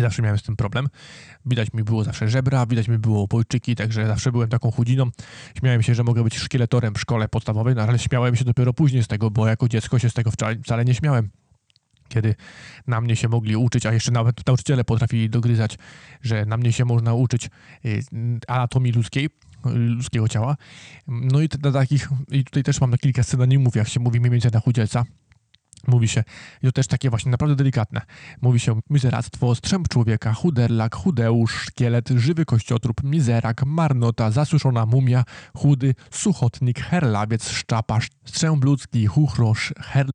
Zawsze miałem z tym problem. Widać mi było zawsze żebra, widać mi było pojczyki, także zawsze byłem taką chudziną. Śmiałem się, że mogę być szkieletorem w szkole podstawowej, no ale śmiałem się dopiero później z tego, bo jako dziecko się z tego wcale, nie śmiałem. Kiedy na mnie się mogli uczyć, a jeszcze nawet nauczyciele potrafili dogryzać, że na mnie się można uczyć y, anatomii ludzkiej, ludzkiego ciała. No i takich, i tutaj też mam na kilka synonimów, jak się mówi mniej więcej na chudzielca. Mówi się, i to też takie właśnie naprawdę delikatne, mówi się mizeractwo, strzęp człowieka, chuderlak, chudeusz, szkielet, żywy kościotrup, mizerak, marnota, zasuszona mumia, chudy, suchotnik, herlawiec, szczapasz, strzęp ludzki, chuchrosz, her...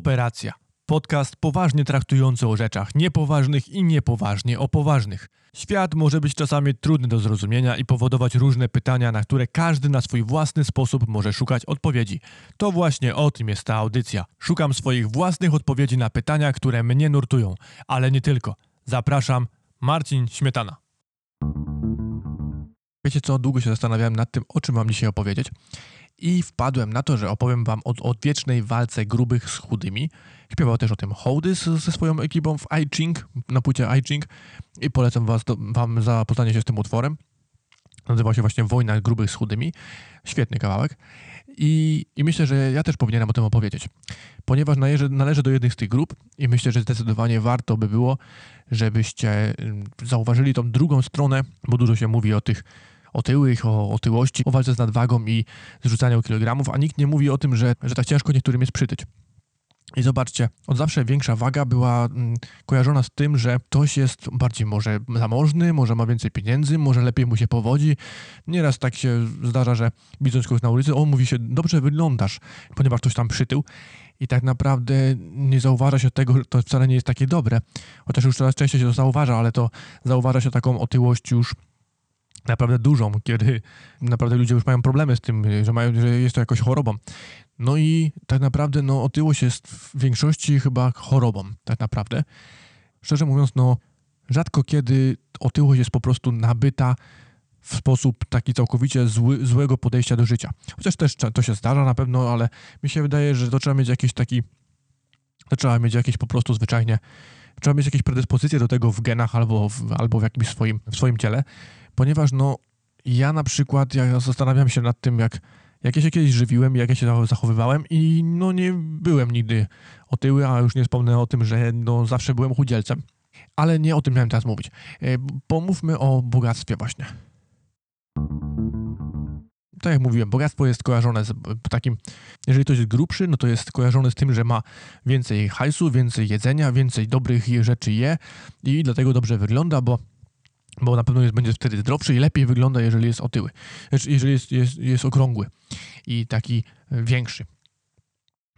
Operacja. Podcast poważnie traktujący o rzeczach niepoważnych i niepoważnie o poważnych. Świat może być czasami trudny do zrozumienia i powodować różne pytania, na które każdy na swój własny sposób może szukać odpowiedzi. To właśnie o tym jest ta audycja. Szukam swoich własnych odpowiedzi na pytania, które mnie nurtują, ale nie tylko. Zapraszam, Marcin Śmietana. Wiecie co, długo się zastanawiałem nad tym, o czym mam dzisiaj opowiedzieć i wpadłem na to, że opowiem wam o odwiecznej walce grubych z chudymi. Śpiewał też o tym Hołdy ze swoją ekipą w I Ching, na płycie I Ching i polecam was do, wam zapoznanie się z tym utworem. Nazywał się właśnie Wojna grubych z chudymi. Świetny kawałek. I, I, myślę, że ja też powinienem o tym opowiedzieć, ponieważ należy, należy do jednych z tych grup i myślę, że zdecydowanie warto by było, żebyście mm, zauważyli tą drugą stronę, bo dużo się mówi o tych otyłych, o otyłości, o walce z nadwagą i zrzucaniu kilogramów, a nikt nie mówi o tym, że, że tak ciężko niektórym jest przytyć. I zobaczcie, od zawsze większa waga była mm, kojarzona z tym, że ktoś jest bardziej może zamożny, może ma więcej pieniędzy, może lepiej mu się powodzi. Nieraz tak się zdarza, że widząc kogoś na ulicy, on mówi się, dobrze wyglądasz, ponieważ ktoś tam przytył. I tak naprawdę nie zauważa się tego, że to wcale nie jest takie dobre. Chociaż już coraz częściej się to zauważa, ale to zauważa się taką otyłość już naprawdę dużą, kiedy naprawdę ludzie już mają problemy z tym, że, mają, że jest to jakoś chorobą. No i tak naprawdę no, otyłość jest w większości chyba chorobą, tak naprawdę. Szczerze mówiąc, no rzadko kiedy otyłość jest po prostu nabyta w sposób taki całkowicie zły, złego podejścia do życia. Chociaż też to się zdarza na pewno, ale mi się wydaje, że to trzeba mieć jakiś taki, to trzeba mieć jakieś po prostu zwyczajnie, trzeba mieć jakieś predyspozycje do tego w genach albo w, albo w jakimś swoim, w swoim ciele, ponieważ no ja na przykład, ja zastanawiam się nad tym, jak, jak ja się kiedyś żywiłem, jak ja się zachowywałem i no nie byłem nigdy otyły, a już nie wspomnę o tym, że no zawsze byłem chudzielcem. Ale nie o tym miałem teraz mówić. E, pomówmy o bogactwie właśnie. Tak jak mówiłem, bogactwo jest kojarzone z takim, jeżeli ktoś jest grubszy, no to jest kojarzone z tym, że ma więcej hajsu, więcej jedzenia, więcej dobrych rzeczy je i dlatego dobrze wygląda, bo bo na pewno jest, będzie wtedy zdrowszy i lepiej wygląda, jeżeli jest otyły, znaczy, jeżeli jest, jest, jest okrągły i taki większy.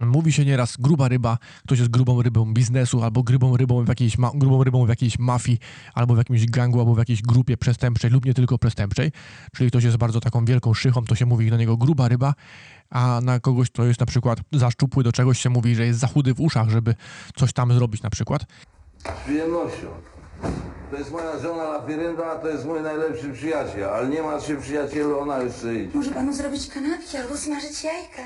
Mówi się nieraz gruba ryba, ktoś jest grubą rybą biznesu, albo grubą rybą w jakiejś, ma, grubą rybą w jakiejś mafii, albo w jakimś gangu, albo w jakiejś grupie przestępczej, lub nie tylko przestępczej. Czyli ktoś jest bardzo taką wielką szychą, to się mówi na niego gruba ryba, a na kogoś, kto jest na przykład za szczupły do czegoś, się mówi, że jest za chudy w uszach, żeby coś tam zrobić na przykład. Z przyjemnością. To jest moja żona Lafirenda, a to jest mój najlepszy przyjaciel. Ale nie ma się przyjacielu, ona jeszcze idzie. Może panu zrobić kanapki albo smażyć jajka.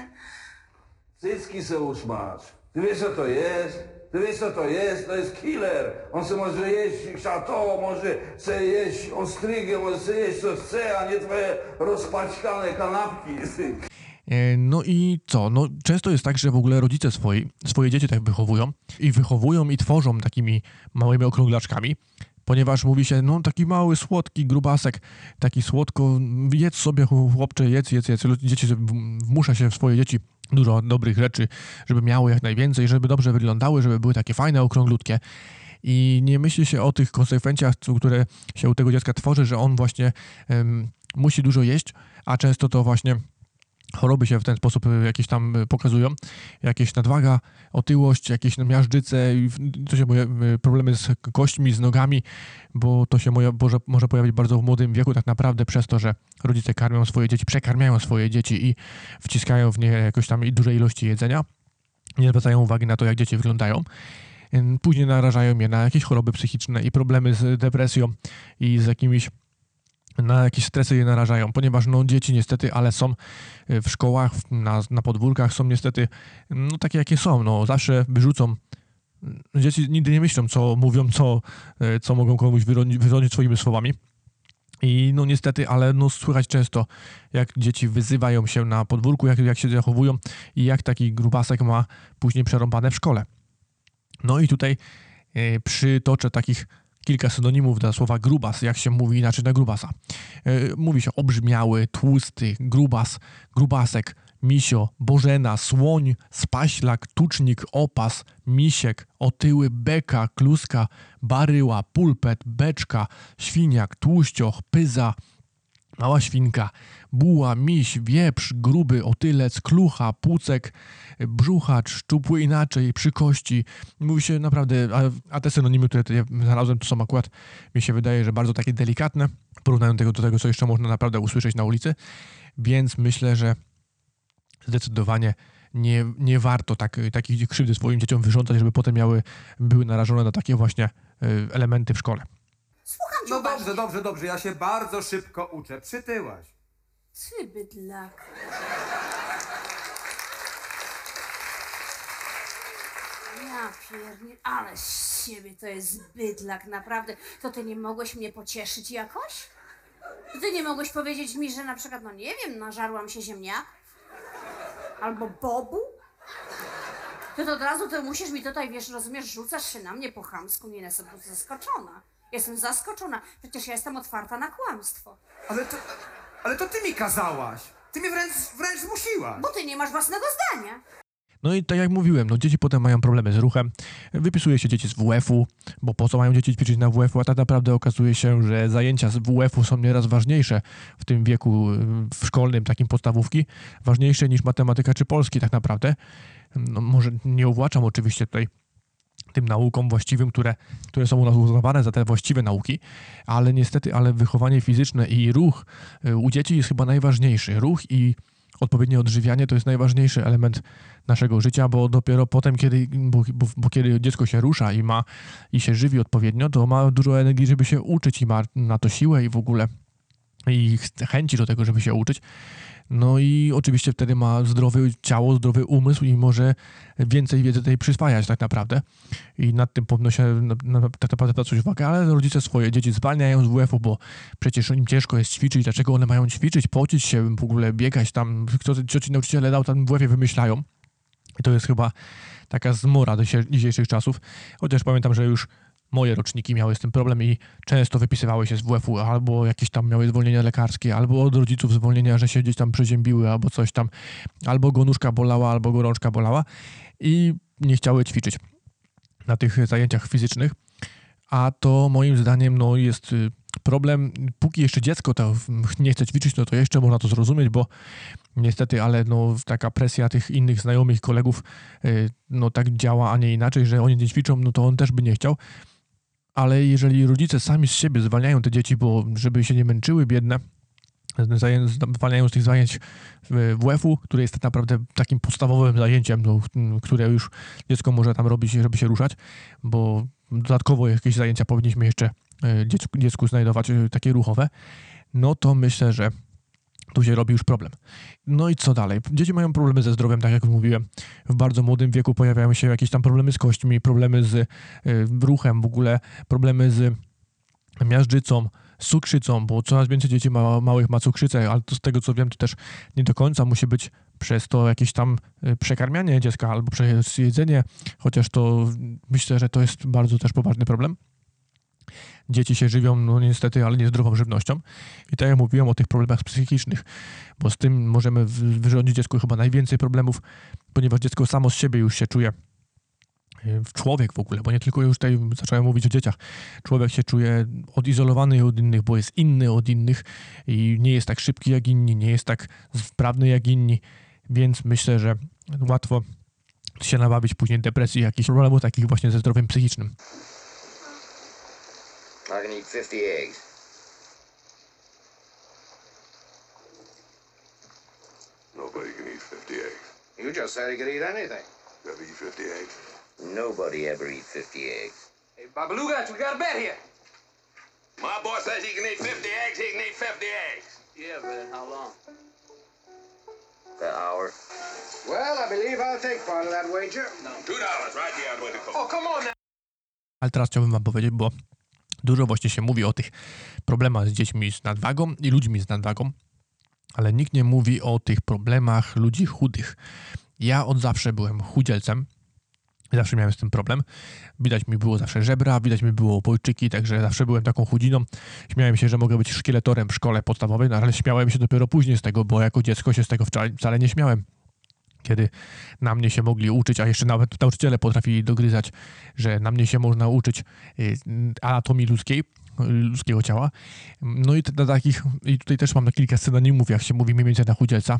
Cycki se usmacz. Ty wiesz co to jest? Ty wiesz co to jest? To jest killer. On se może jeść chateau, może se jeść ostrygę, może se jeść co chce, a nie twoje rozpaćkane kanapki. E, no i co? No, często jest tak, że w ogóle rodzice swoi, swoje dzieci tak wychowują i wychowują i tworzą takimi małymi okrąglaczkami, ponieważ mówi się, no taki mały, słodki grubasek, taki słodko, jedz sobie chłopcze, jedz, jedz, jedz. Dzieci, wmusza się w swoje dzieci dużo dobrych rzeczy, żeby miały jak najwięcej, żeby dobrze wyglądały, żeby były takie fajne, okrąglutkie. I nie myśli się o tych konsekwencjach, które się u tego dziecka tworzy, że on właśnie musi dużo jeść, a często to właśnie choroby się w ten sposób y, jakieś tam y, pokazują, jakieś nadwaga, otyłość, jakieś miażdżyce, to się y, problemy z kośćmi, z nogami, bo to się może, może pojawić bardzo w młodym wieku tak naprawdę przez to, że rodzice karmią swoje dzieci, przekarmiają swoje dzieci i wciskają w nie jakoś tam duże ilości jedzenia, nie zwracają uwagi na to, jak dzieci wyglądają. Później narażają je na jakieś choroby psychiczne i problemy z depresją i z jakimiś na jakieś stresy je narażają, ponieważ no, dzieci niestety, ale są y, w szkołach, na, na podwórkach są niestety no, takie, jakie są. No, zawsze wyrzucą. Dzieci nigdy nie myślą, co mówią, co, y, co mogą komuś wyrządzić, wyrządzić swoimi słowami. I no niestety, ale no słychać często, jak dzieci wyzywają się na podwórku, jak, jak się zachowują i jak taki grubasek ma później przerąbane w szkole. No i tutaj e, przytoczę takich kilka synonimów dla słowa grubas, jak się mówi inaczej na grubasa. E, mówi się obrzmiały, tłusty, grubas, grubasek, misio, bożena, słoń, spaślak, tucznik, opas, misiek, otyły, beka, kluska, baryła, pulpet, beczka, świniak, tłuścioch, pyza, Mała świnka, buła, miś, wieprz, gruby, otylec, klucha, pucek, brzuchacz, szczupły inaczej, przy kości. Mówi się naprawdę, a, a te synonimy, które tutaj znalazłem, to są akurat, mi się wydaje, że bardzo takie delikatne, porównując tego do tego, co jeszcze można naprawdę usłyszeć na ulicy, więc myślę, że zdecydowanie nie, nie warto tak, takich krzywdy swoim dzieciom wyrządzać, żeby potem miały, były narażone na takie właśnie y, elementy w szkole. Słucham cię No uważnie. dobrze, dobrze, dobrze, ja się bardzo szybko uczę. Przytyłaś. Ty bydlak. Ja piernie, ale z siebie to jest bydlak, naprawdę. To ty nie mogłeś mnie pocieszyć jakoś? To Ty nie mogłeś powiedzieć mi, że na przykład, no nie wiem, nażarłam się ziemniak? Albo bobu? Ty to od razu to musisz mi tutaj, wiesz, rozumiesz, rzucasz się na mnie po chamsku, nie jestem zaskoczona. Jestem zaskoczona, przecież ja jestem otwarta na kłamstwo. Ale to, ale to ty mi kazałaś. Ty mnie wręcz, wręcz zmusiłaś. Bo ty nie masz własnego zdania. No i tak jak mówiłem, no dzieci potem mają problemy z ruchem. Wypisuje się dzieci z WF-u, bo po co mają dzieci ćwiczyć na WF-u, a tak naprawdę okazuje się, że zajęcia z WF-u są nieraz ważniejsze w tym wieku w szkolnym, takim podstawówki, ważniejsze niż matematyka czy polski tak naprawdę. No może nie uwłaczam oczywiście tutaj tym naukom właściwym, które, które są u nas uznawane za te właściwe nauki, ale niestety, ale wychowanie fizyczne i ruch y, u dzieci jest chyba najważniejszy. Ruch i odpowiednie odżywianie to jest najważniejszy element naszego życia, bo dopiero potem, kiedy, bo, bo, bo kiedy dziecko się rusza i ma i się żywi odpowiednio, to ma dużo energii, żeby się uczyć i ma na to siłę i w ogóle i ch- chęci do tego, żeby się uczyć. No i oczywiście wtedy ma zdrowe ciało, zdrowy umysł i może więcej wiedzy tej przyswajać tak naprawdę. I nad tym powinno się na, tak naprawdę zwracać uwagę, ale rodzice swoje dzieci zwalniają z WF-u, bo przecież im ciężko jest ćwiczyć. Dlaczego one mają ćwiczyć, pocić się, w ogóle biegać tam, kto, co ci nauczyciele dał tam w WF-ie wymyślają. I to jest chyba taka zmora dzisiejszych czasów. Chociaż pamiętam, że już moje roczniki miały z tym problem i często wypisywały się z WF-u, albo jakieś tam miały zwolnienia lekarskie, albo od rodziców zwolnienia, że się gdzieś tam przeziębiły, albo coś tam, albo go nóżka bolała, albo go rączka bolała i nie chciały ćwiczyć na tych zajęciach fizycznych. A to moim zdaniem no, jest y, problem, póki jeszcze dziecko to nie chce ćwiczyć, no to jeszcze można to zrozumieć, bo niestety, ale no, taka presja tych innych znajomych, kolegów y, no tak działa, a nie inaczej, że oni nie ćwiczą, no to on też by nie chciał. Ale jeżeli rodzice sami z siebie zwalniają te dzieci, bo żeby się nie męczyły biedne, zwalniają z tych zajęć WF-u, które jest tak naprawdę takim podstawowym zajęciem, no, które już dziecko może tam robić, żeby się ruszać, bo dodatkowo jakieś zajęcia powinniśmy jeszcze e, dziecku, dziecku znajdować e, takie ruchowe, no to myślę, że tu się robi już problem. No i co dalej? Dzieci mają problemy ze zdrowiem, tak jak mówiłem. W bardzo młodym wieku pojawiają się jakieś tam problemy z kośćmi, problemy z e, ruchem w ogóle, problemy z miażdżycą, cukrzycą, bo coraz więcej dzieci ma, małych ma cukrzycę, ale to z tego co wiem, to też nie do końca musi być przez to jakieś tam e, przekarmianie dziecka albo przez jedzenie, chociaż to myślę, że to jest bardzo też poważny problem. Dzieci się żywią, no niestety, ale niezdrową żywnością. I tak jak mówiłem o tych problemach psychicznych, bo z tym możemy wy- wyrządzić dziecku chyba najwięcej problemów, ponieważ dziecko samo z siebie już się czuje e, człowiek w ogóle, bo nie tylko już tutaj zacząłem mówić o dzieciach. Człowiek się czuje odizolowany od innych, bo jest inny od innych i nie jest tak szybki jak inni, nie jest tak sprawny jak inni, więc myślę, że łatwo się nabawić później depresji, jakichś problemów takich właśnie ze zdrowiem psychicznym. I can eat 50 eggs. Nobody can eat 50 eggs. You just said he could eat anything. You ever eat 50 eggs? Nobody ever eat 50 eggs. Hey, Babaluga, we got a bet here. My boy says he can eat 50 eggs, he can eat 50 eggs. Yeah, but how long? The hour. Well, I believe I'll take part of that wager. Two dollars right here, I'm going to Oh, come on now. Ale teraz chciałbym wam powiedzieć, bo dużo właśnie się mówi o tych problemach z dziećmi z nadwagą i ludźmi z nadwagą, ale nikt nie mówi o tych problemach ludzi chudych. Ja od zawsze byłem chudzielcem, zawsze miałem z tym problem. Widać mi było zawsze żebra, widać mi było obojczyki, także zawsze byłem taką chudziną. Śmiałem się, że mogę być szkieletorem w szkole podstawowej, no ale śmiałem się dopiero później z tego, bo jako dziecko się z tego wcale nie śmiałem kiedy na mnie się mogli uczyć, a jeszcze nawet nauczyciele potrafili dogryzać, że na mnie się można uczyć y, anatomii ludzkiej, ludzkiego ciała. No i na takich, i tutaj też mam na kilka synonimów, jak się mówi mniej więcej na chudzielca.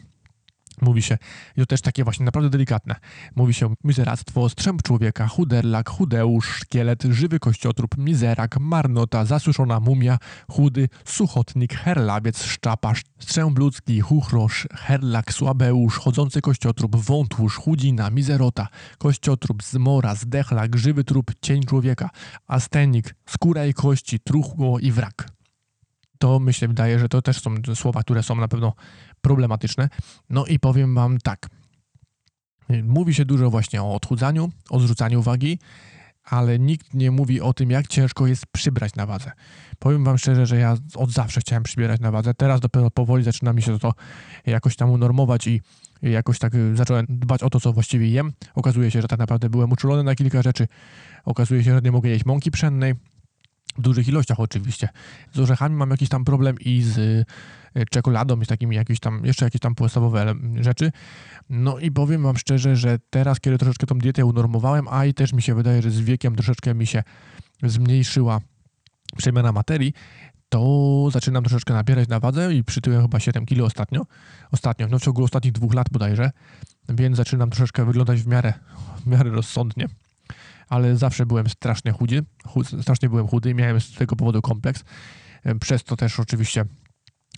Mówi się, i to też takie właśnie naprawdę delikatne. Mówi się mizeractwo, strzęp człowieka, chuderlak, chudeusz, szkielet, żywy kościotrup, mizerak, marnota, zasuszona mumia, chudy, suchotnik, herlawiec, szczapasz, strzęp ludzki, chuchrosz, herlak, słabeusz, chodzący kościotrup, wątłusz, chudzina, mizerota, kościotrup, zmora, zdechlak, żywy trup, cień człowieka, astenik, skóra i kości, truchło i wrak to myślę, wydaje, że to też są słowa, które są na pewno problematyczne. No i powiem Wam tak. Mówi się dużo właśnie o odchudzaniu, o zrzucaniu wagi, ale nikt nie mówi o tym, jak ciężko jest przybrać na wadze. Powiem Wam szczerze, że ja od zawsze chciałem przybierać na wadze. Teraz dopiero powoli zaczyna mi się to jakoś tam unormować i jakoś tak zacząłem dbać o to, co właściwie jem. Okazuje się, że tak naprawdę byłem uczulony na kilka rzeczy. Okazuje się, że nie mogę jeść mąki pszennej, w dużych ilościach oczywiście. Z orzechami mam jakiś tam problem i z y, czekoladą i z takimi jakieś tam, jeszcze jakieś tam podstawowe rzeczy. No i powiem wam szczerze, że teraz, kiedy troszeczkę tą dietę unormowałem, a i też mi się wydaje, że z wiekiem troszeczkę mi się zmniejszyła przemiana materii, to zaczynam troszeczkę nabierać na wadze i przytyłem chyba 7 kg ostatnio. Ostatnio, no w ciągu ostatnich dwóch lat bodajże, więc zaczynam troszeczkę wyglądać w miarę, w miarę rozsądnie ale zawsze byłem strasznie chudy, chud, strasznie byłem chudy i miałem z tego powodu kompleks. Przez to też oczywiście,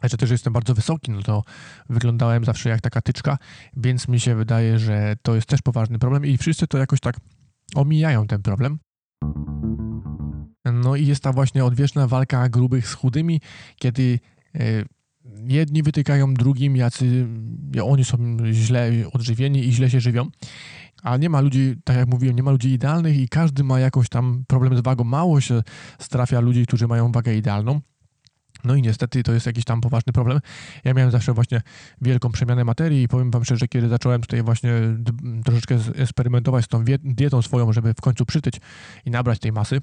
że też jestem bardzo wysoki, no to wyglądałem zawsze jak taka tyczka, więc mi się wydaje, że to jest też poważny problem i wszyscy to jakoś tak omijają ten problem. No i jest ta właśnie odwieczna walka grubych z chudymi, kiedy jedni wytykają drugim, jacy oni są źle odżywieni i źle się żywią. A nie ma ludzi, tak jak mówiłem, nie ma ludzi idealnych i każdy ma jakoś tam problem z wagą. Mało się strafia ludzi, którzy mają wagę idealną. No i niestety to jest jakiś tam poważny problem. Ja miałem zawsze właśnie wielką przemianę materii i powiem wam szczerze, kiedy zacząłem tutaj właśnie troszeczkę eksperymentować z tą dietą swoją, żeby w końcu przytyć i nabrać tej masy,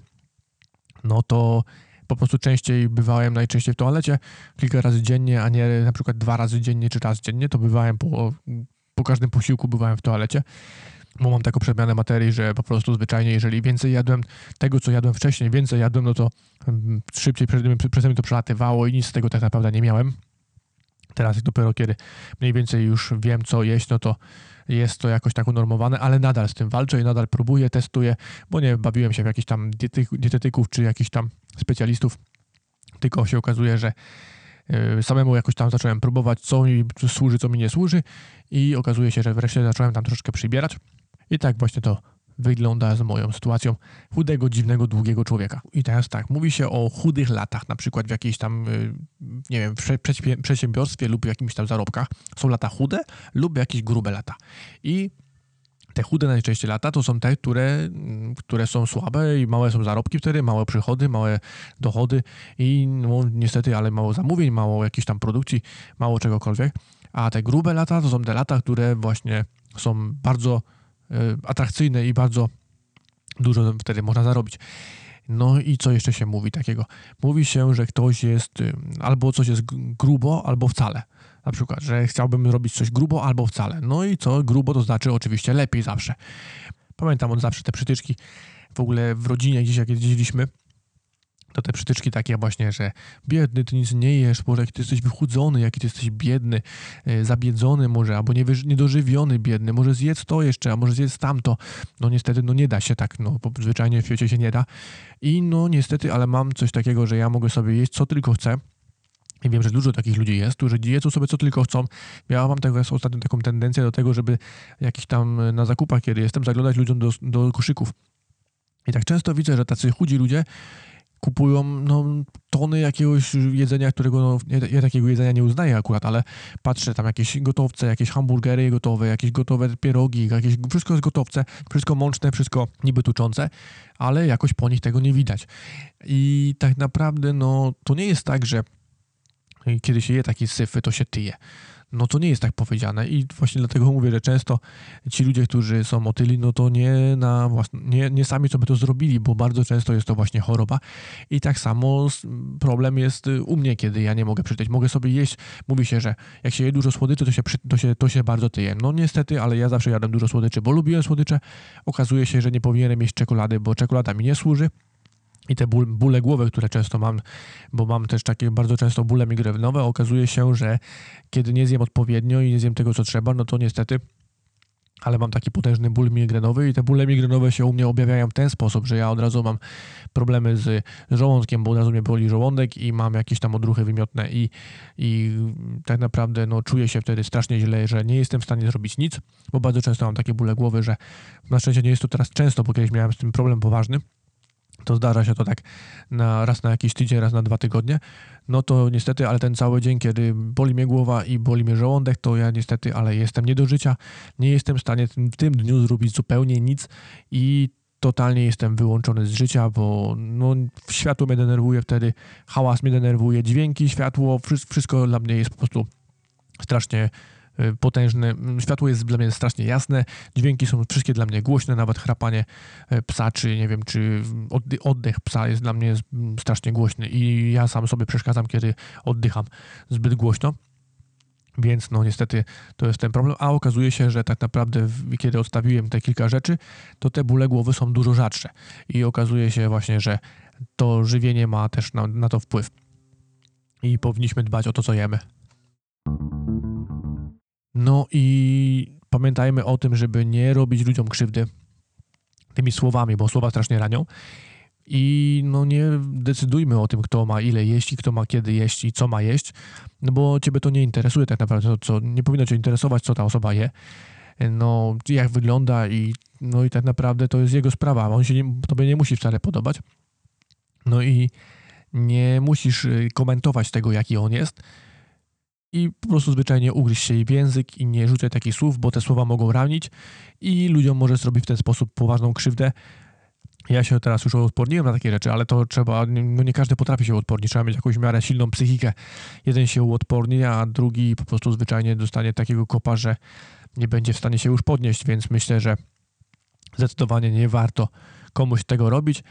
no to po prostu częściej bywałem najczęściej w toalecie, kilka razy dziennie, a nie na przykład dwa razy dziennie czy raz dziennie, to bywałem po, po każdym posiłku bywałem w toalecie bo mam taką przemianę materii, że po prostu zwyczajnie, jeżeli więcej jadłem tego, co jadłem wcześniej, więcej jadłem, no to szybciej przeze mnie to przelatywało i nic z tego tak naprawdę nie miałem. Teraz dopiero kiedy mniej więcej już wiem, co jeść, no to jest to jakoś tak unormowane, ale nadal z tym walczę i nadal próbuję, testuję, bo nie bawiłem się w jakichś tam dietetyków czy jakichś tam specjalistów, tylko się okazuje, że samemu jakoś tam zacząłem próbować, co mi służy, co mi nie służy i okazuje się, że wreszcie zacząłem tam troszeczkę przybierać. I tak właśnie to wygląda z moją sytuacją chudego, dziwnego, długiego człowieka. I teraz tak, mówi się o chudych latach, na przykład w jakiejś tam, y, nie wiem, przedsiębiorstwie lub jakimś tam zarobkach. Są lata chude lub jakieś grube lata. I te chude najczęściej lata to są te, które, mm, które są słabe i małe są zarobki wtedy, małe przychody, małe dochody i no, niestety, ale mało zamówień, mało jakiejś tam produkcji, mało czegokolwiek. A te grube lata to są te lata, które właśnie są bardzo atrakcyjne i bardzo dużo wtedy można zarobić. No i co jeszcze się mówi takiego? Mówi się, że ktoś jest y, albo coś jest grubo, albo wcale. Na przykład, że chciałbym robić coś grubo albo wcale. No i co grubo to znaczy oczywiście lepiej zawsze. Pamiętam od zawsze te przytyczki w ogóle w rodzinie gdzieś jak jeździliśmy, to te przytyczki takie właśnie, że biedny, ty nic nie jesz, Boże, jaki ty jesteś wychudzony, jaki ty jesteś biedny, e, zabiedzony może, albo niedożywiony biedny, może zjedz to jeszcze, a może zjedz tamto. No niestety, no nie da się tak, no bo zwyczajnie w świecie się nie da. I no niestety, ale mam coś takiego, że ja mogę sobie jeść co tylko chcę, i wiem, że dużo takich ludzi jest, którzy jedzą sobie co tylko chcą. Ja mam teraz ostatnio taką tendencję do tego, żeby jakiś tam na zakupach, kiedy jestem, zaglądać ludziom do, do koszyków. I tak często widzę, że tacy chudzi ludzie kupują no, tony jakiegoś jedzenia, którego no, ja, takiego jedzenia nie uznaję akurat, ale patrzę tam jakieś gotowce, jakieś hamburgery gotowe, jakieś gotowe pierogi, jakieś, wszystko jest gotowce, wszystko mączne, wszystko niby tuczące, ale jakoś po nich tego nie widać. I tak naprawdę no, to nie jest tak, że kiedy się je takie syfy, to się tyje no to nie jest tak powiedziane i właśnie dlatego mówię, że często ci ludzie, którzy są otyli, no to nie, na własne, nie, nie sami sobie to zrobili, bo bardzo często jest to właśnie choroba i tak samo problem jest y, u mnie, kiedy ja nie mogę przytyć. Mogę sobie jeść, mówi się, że jak się je dużo słodyczy, to się, to się, to się bardzo tyje. No niestety, ale ja zawsze jadłem dużo słodyczy, bo lubiłem słodycze. Okazuje się, że nie powinienem jeść czekolady, bo czekolada mi nie służy i te ból, bóle głowy, które często mam, bo mam też takie bardzo często bóle migrenowe, okazuje się, że kiedy nie zjem odpowiednio i nie zjem tego, co trzeba, no to niestety ale mam taki potężny ból migrenowy i te bóle migrenowe się u mnie objawiają w ten sposób, że ja od razu mam problemy z żołądkiem, bo od razu mnie boli żołądek i mam jakieś tam odruchy wymiotne i, i tak naprawdę no, czuję się wtedy strasznie źle, że nie jestem w stanie zrobić nic, bo bardzo często mam takie bóle głowy, że na szczęście nie jest to teraz często, bo kiedyś miałem z tym problem poważny, to zdarza się to tak na, raz na jakiś tydzień, raz na dwa tygodnie, no to niestety, ale ten cały dzień, kiedy boli mnie głowa i boli mnie żołądek, to ja niestety, ale jestem nie do życia, nie jestem w stanie w tym dniu zrobić zupełnie nic i totalnie jestem wyłączony z życia, bo no, światło mnie denerwuje wtedy, hałas mnie denerwuje, dźwięki, światło, wszystko dla mnie jest po prostu strasznie potężny. Mm, światło jest dla mnie strasznie jasne, dźwięki są wszystkie dla mnie głośne, nawet chrapanie y, psa, czy nie wiem, czy oddech psa jest dla mnie mm, strasznie głośny i ja sam sobie przeszkadzam, kiedy oddycham zbyt głośno. Więc no niestety to jest ten problem, a okazuje się, że tak naprawdę kiedy odstawiłem te kilka rzeczy, to te bóle głowy są dużo rzadsze i okazuje się właśnie, że to żywienie ma też na, na to wpływ i powinniśmy dbać o to, co jemy. No i pamiętajmy o tym, żeby nie robić ludziom krzywdy tymi słowami, bo słowa strasznie ranią. I no nie decydujmy o tym, kto ma ile jeść i kto ma kiedy jeść i co ma jeść, no bo ciebie to nie interesuje tak naprawdę, co, nie powinno cię interesować, co ta osoba je, no jak wygląda i no i tak naprawdę to jest jego sprawa, on się nie, tobie nie musi wcale podobać. No i nie musisz y, komentować tego, jaki on jest, i po prostu zwyczajnie ugryź się jej w język i nie rzucaj takich słów, bo te słowa mogą ranić i ludziom może zrobić w ten sposób poważną krzywdę. Ja się teraz już odporniłem na takie rzeczy, ale to trzeba, no nie każdy potrafi się odpornić, trzeba mieć jakąś miarę silną psychikę. Jeden się uodporni, a drugi po prostu zwyczajnie dostanie takiego kopa, że nie będzie w stanie się już podnieść, więc myślę, że zdecydowanie nie warto komuś tego robić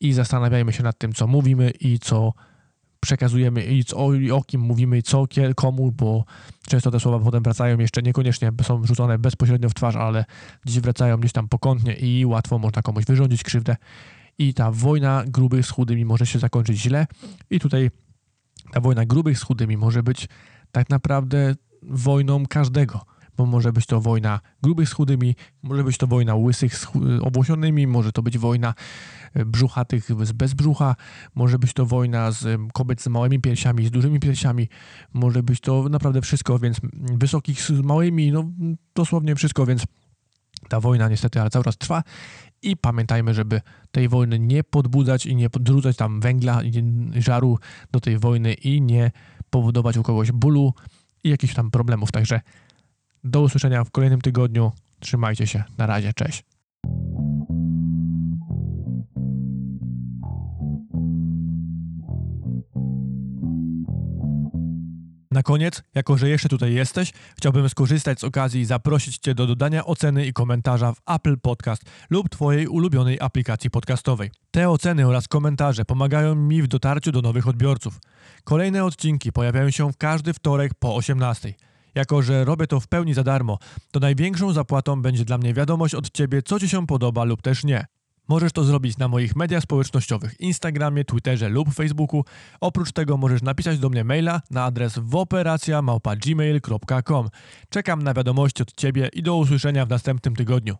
i zastanawiajmy się nad tym, co mówimy i co przekazujemy i o, i o kim mówimy, co, komu, bo często te słowa potem wracają jeszcze niekoniecznie, są wrzucone bezpośrednio w twarz, ale gdzieś wracają gdzieś tam pokątnie i łatwo można komuś wyrządzić krzywdę. I ta wojna grubych z chudymi może się zakończyć źle. I tutaj ta wojna grubych z chudymi może być tak naprawdę wojną każdego bo może być to wojna grubych z chudymi, może być to wojna łysych z obłosionymi, może to być wojna e, brzuchatych z bez brzucha, może być to wojna z kobiet z małymi piersiami, z dużymi piersiami, może być to naprawdę wszystko, więc wysokich z małymi, no dosłownie wszystko, więc ta wojna niestety ale cały czas trwa i pamiętajmy, żeby tej wojny nie podbudzać i nie podrzucać tam węgla i żaru do tej wojny i nie powodować u kogoś bólu i jakichś tam problemów. Także do usłyszenia w kolejnym tygodniu. Trzymajcie się. Na razie. Cześć. Na koniec, jako że jeszcze tutaj jesteś, chciałbym skorzystać z okazji i zaprosić Cię do dodania oceny i komentarza w Apple Podcast lub Twojej ulubionej aplikacji podcastowej. Te oceny oraz komentarze pomagają mi w dotarciu do nowych odbiorców. Kolejne odcinki pojawiają się w każdy wtorek po 18. Jako, że robię to w pełni za darmo, to największą zapłatą będzie dla mnie wiadomość od Ciebie, co Ci się podoba lub też nie. Możesz to zrobić na moich mediach społecznościowych, Instagramie, Twitterze lub Facebooku. Oprócz tego możesz napisać do mnie maila na adres wooperacja.gmail.com. Czekam na wiadomości od Ciebie i do usłyszenia w następnym tygodniu.